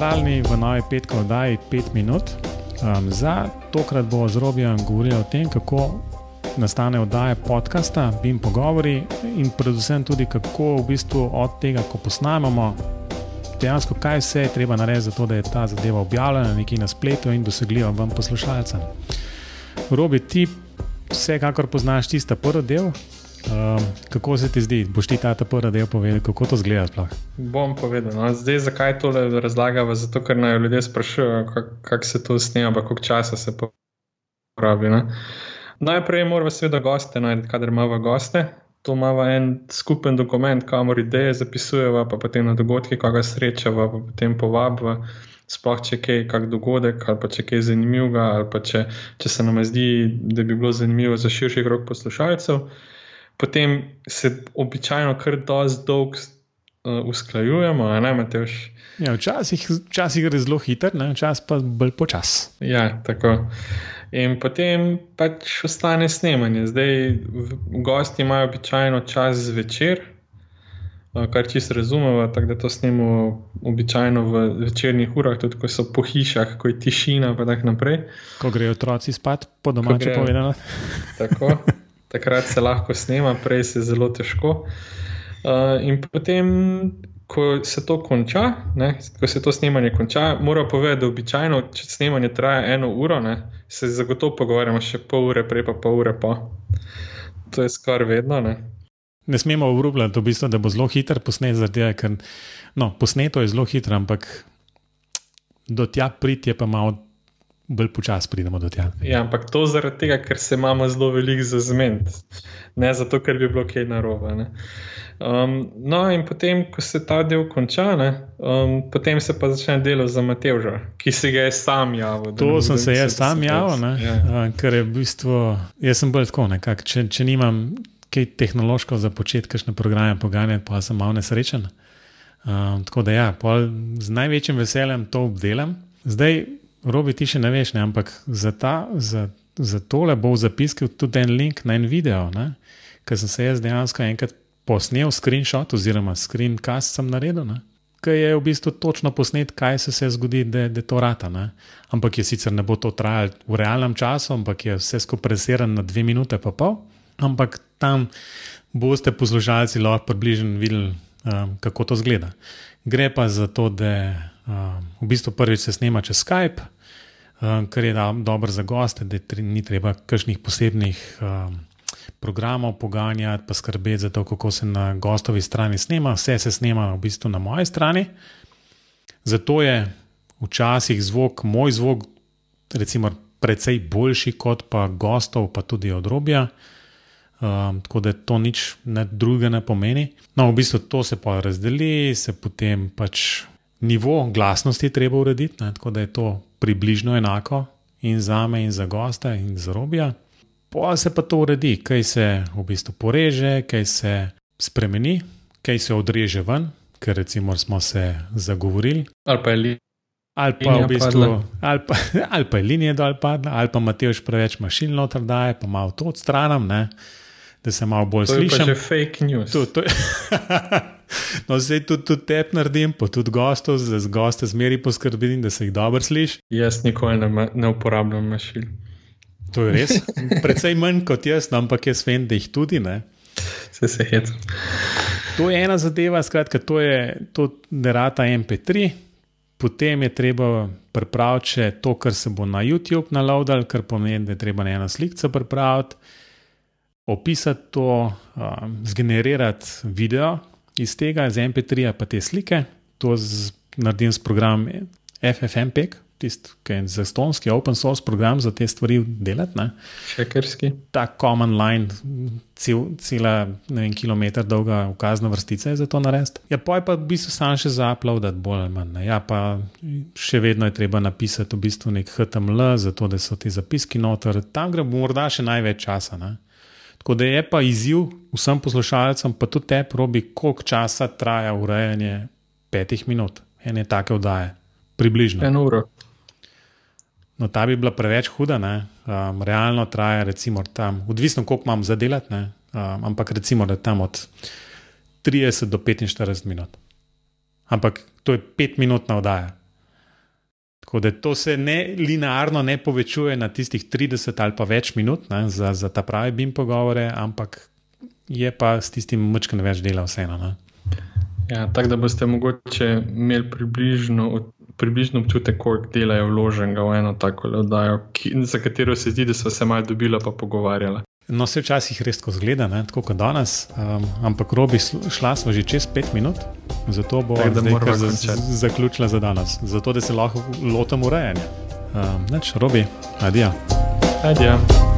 pozdravljeni v novej petki oddaji 5 minut. Um, za tokrat bo z Robijem govoril o tem, kako nastane oddaja podcasta, Bim Pogovori in predvsem tudi kako v bistvu od tega, ko posnamemo, dejansko kaj vse je treba narediti, zato da je ta zadeva objavljena nekje na spletu in dosegljiva vam poslušalcem. Robi, ti vsekakor poznaš tiste prvi del. Um, kako se ti zdi, boš ti ta prvi del povedal, kako to zgleda? Sploh? Bom povedal. No. Zdaj, zakaj to razlagamo? Zato, ker naj ljudje sprašujejo, kako kak se to snema, koliko časa se porabi. Ne? Najprej moramo seveda goste najti, kader imamo goste. To imamo en skupen dokument, kamor ideje zapisujemo, pa potem na dogodke, ko ga srečamo, pa potem povabimo. Sploh če kaj, kak dogodek, ali pa če kaj zanimivega, ali pa če, če se nam zdi, da bi bilo zanimivo za širši krog poslušalcev potem se običajno kar dosti dolg uh, usklajujemo, a ne Mateoš. Ja, včasih, včasih gre zelo hiter, včasih pa bolj počas. Ja, tako. In potem pač ostane snemanje. Zdaj, gosti imajo običajno čas zvečer, kar čisto razumemo, tako da to snemo običajno v večernih urah, tudi ko so po hišah, ko je tišina, in tako naprej. Ko grejo otroci spat, po domače povedano. Tako takrat se lahko snema, prej se zelo težko. Uh, in potem, ko se to konča, ne, ko se to snemanje konča, mora povedati, da običajno, če snemanje traja eno uro, ne, se zagotovo pogovarjamo še pol ure, prej pa pol ure pa. To je skoraj vedno. Ne. Ne smemo obljubljati, v bistvu, da bo zelo hiter posnet, zaradi ker no, posneto je zelo hitro, ampak do tja priti je pa malo bolj počasi pridemo do tega. Ja, ampak to zaradi tega, ker se imamo zelo veliko za zmed, ne zato, ker bi bilo kaj narobe. Um, no, in potem, ko se ta del konča, ne, um, potem se pa začne delo za Matevža, ki se ga je sam javil. To sem se jaz sam javil, ja. uh, ker je v bistvu, jaz sem bolj tako, nekak, če, če nimam kaj tehnološko za početi, kakšne programe poganjati, pa sem malo nesrečen. Um, tako da ja, z največjim veseljem to obdelam. Zdaj, Robi, ti še ne veš, ne? ampak za, ta, za, za tole bo v zapisku tudi en link na en video, ker sem se jaz dejansko enkrat posnel screenshot oziroma screencast sem naredil. Ne? Ki je v bistvu točno posnet, kaj se je zgodilo, da je to rata. Ne? Ampak je sicer ne bo to trajalo v realnem času, ampak je vse skupaj preseren na dve minute, pa pol. Ampak tam boste poslušalci lahko približno videli, um, kako to zgleda. Gre pa za to, da v bistvu prvič se snema čez Skype, um, kar je dobro za goste, da ni treba kakšnih posebnih um, programov poganjati, pa skrbeti za to, kako se na gostovi strani snema. Vse se snema v bistvu na moji strani. Zato je včasih zvok, moj zvok, recimo, precej boljši kot pa gostov, pa tudi odrobja. Um, tako da to nič drugega ne pomeni. No, v bistvu to se pa razdeli, se potem pač nivo glasnosti treba urediti, ne, tako da je to približno enako in za me, in za gosta, in za robija. Pa se pa to uredi, kaj se v bistvu poreže, kaj se spremeni, kaj se odreže ven, ker recimo smo se zagovorili. Ali pa je li. Ali pa, v bistvu, ali, pa, ali pa je linija dol padla, ali pa Matejš preveč mašin noter daje, pa malo to odstranam, ne, da se malo bolj slišim. To je fake news. To, to je No, zdaj tudi, tudi te naredim, pa tudi gostov, za goste zmeri poskrbim, da se jih dobro sliši. Jaz nikoli ne, ne uporabljam mašil. To je res. Predvsej manj kot jaz, no, ampak jaz vem, da jih tudi ne. Se se hec. To je ena zadeva, skratka, to je to, da rata MP3. Potem je treba pripraviti še to, kar se bo na YouTube naloadal, kar pomeni, da je treba ena slika pripraviti, opisati to, um, zgenerirati video, iz tega, iz MP3, pa te slike, to z, naredim s programom FFmpeg, tisti, ki je za stonski open source program za te stvari delati. Šekerski. Ta common line, cel, cela ne vem, kilometr dolga ukazna vrstica je za to narediti. Ja, pa je pa v bistvu sam še za upload, bolj ali manj. Ja, pa še vedno je treba napisati v bistvu nek HTML, zato da so ti zapiski noter. Tam gre morda še največ časa. Ne? Tako da je pa izziv vsem poslušalcem, pa tudi te probi, koliko časa traja urejanje petih minut, ene take vdaje, približno. Eno uro. No, ta bi bila preveč huda, um, realno traja, recimo, tam, odvisno koliko imam za delati, um, ampak recimo, da tam od 30 do 45 minut. Ampak to je pet minut na vdaje. Tako da to se ne linearno ne povečuje na tistih 30 ali pa več minut ne, za, za ta pravi bim pogovore, ampak je pa s tistim mrčkim več dela vseeno. Ne. Ja, tako da boste mogoče imeli približno, približno občutek, koliko dela je vloženega v eno tako oddajo, za katero se zdi, da so se malo dobila pa pogovarjala. No, se včasih res tako zgleda, ne? tako kot danes, um, ampak robi šla smo že čez pet minut, zato bo zdaj za, zaključila za danes, zato da se lahko lotim urejanja. Um, robi, adijo. Adijo.